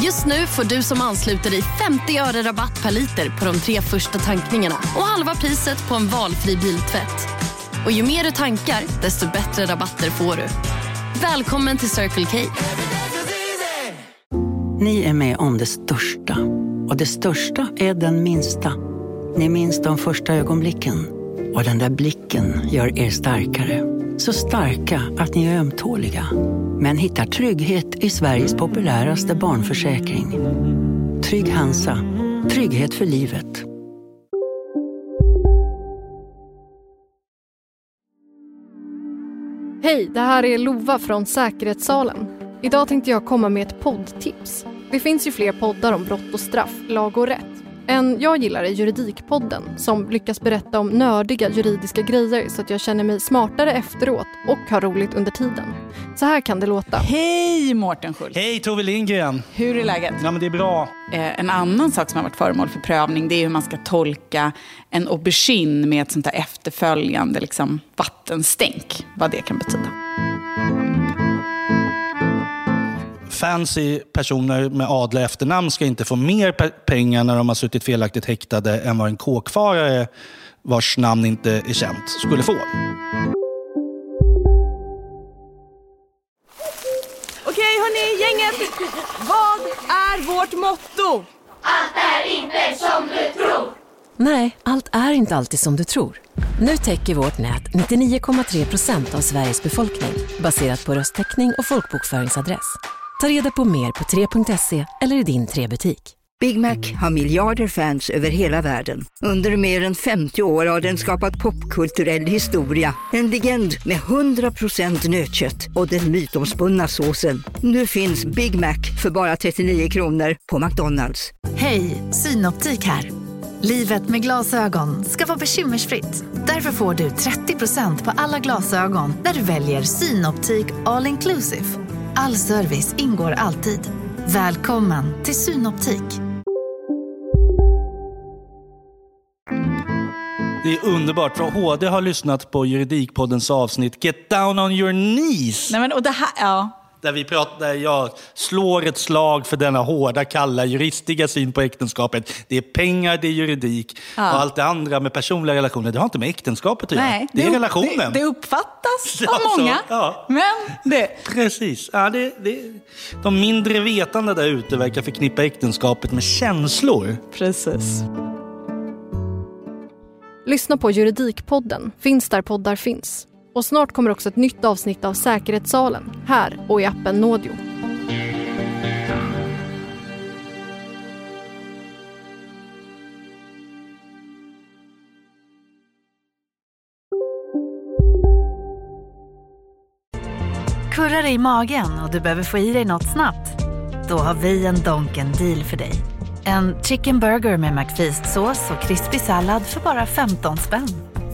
Just nu får du som ansluter dig 50 öre rabatt per liter på de tre första tankningarna och halva priset på en valfri biltvätt. Och ju mer du tankar, desto bättre rabatter får du. Välkommen till Circle K. Ni är med om det största. Och det största är den minsta. Ni minns de första ögonblicken. Och den där blicken gör er starkare. Så starka att ni är ömtåliga. Men hittar trygghet i Sveriges populäraste barnförsäkring. Trygg Hansa. Trygghet för livet. Hej, det här är Lova från Säkerhetssalen. Idag tänkte jag komma med ett poddtips. Det finns ju fler poddar om brott och straff, lag och rätt. En jag gillar är Juridikpodden som lyckas berätta om nördiga juridiska grejer så att jag känner mig smartare efteråt och har roligt under tiden. Så här kan det låta. Hej Mårten Schultz! Hej Tove Lindgren! Hur är läget? Ja men det är bra. Eh, en annan sak som har varit föremål för prövning det är hur man ska tolka en aubergine med ett sånt där efterföljande liksom, vattenstänk. Vad det kan betyda. Fancy personer med adliga efternamn ska inte få mer pe- pengar när de har suttit felaktigt häktade än vad en kåkfarare vars namn inte är känt skulle få. Okej hörni, gänget. Vad är vårt motto? Nej, allt är inte alltid som du tror. Nu täcker vårt nät 99,3 procent av Sveriges befolkning baserat på röstteckning och folkbokföringsadress. Ta reda på mer på 3.se eller i din 3-butik. Big Mac har miljarder fans över hela världen. Under mer än 50 år har den skapat popkulturell historia. En legend med 100% nötkött och den mytomspunna såsen. Nu finns Big Mac för bara 39 kronor på McDonalds. Hej, Synoptik här. Livet med glasögon ska vara bekymmersfritt. Därför får du 30% på alla glasögon när du väljer Synoptik All Inclusive. All service ingår alltid. Välkommen till Synoptik. Det är underbart för HD har lyssnat på Juridikpoddens avsnitt Get down on your knees. Nej, men, och det här, ja. Där, vi pratar, där jag slår ett slag för denna hårda, kalla, juristiga syn på äktenskapet. Det är pengar, det är juridik och allt det andra med personliga relationer. Det har inte med äktenskapet att göra. Nej, det är relationen. Det, det uppfattas Ja, av så, många, ja. men det... Precis. Ja, det, det, de mindre vetande där ute verkar förknippa äktenskapet med känslor. Precis. Lyssna på Juridikpodden, finns där poddar finns. Och snart kommer också ett nytt avsnitt av Säkerhetssalen, här och i appen Nådio. Kurrar i magen och du behöver få i dig något snabbt? Då har vi en Donken deal för dig. En chicken burger med McFeast-sås och krispig sallad för bara 15 spänn.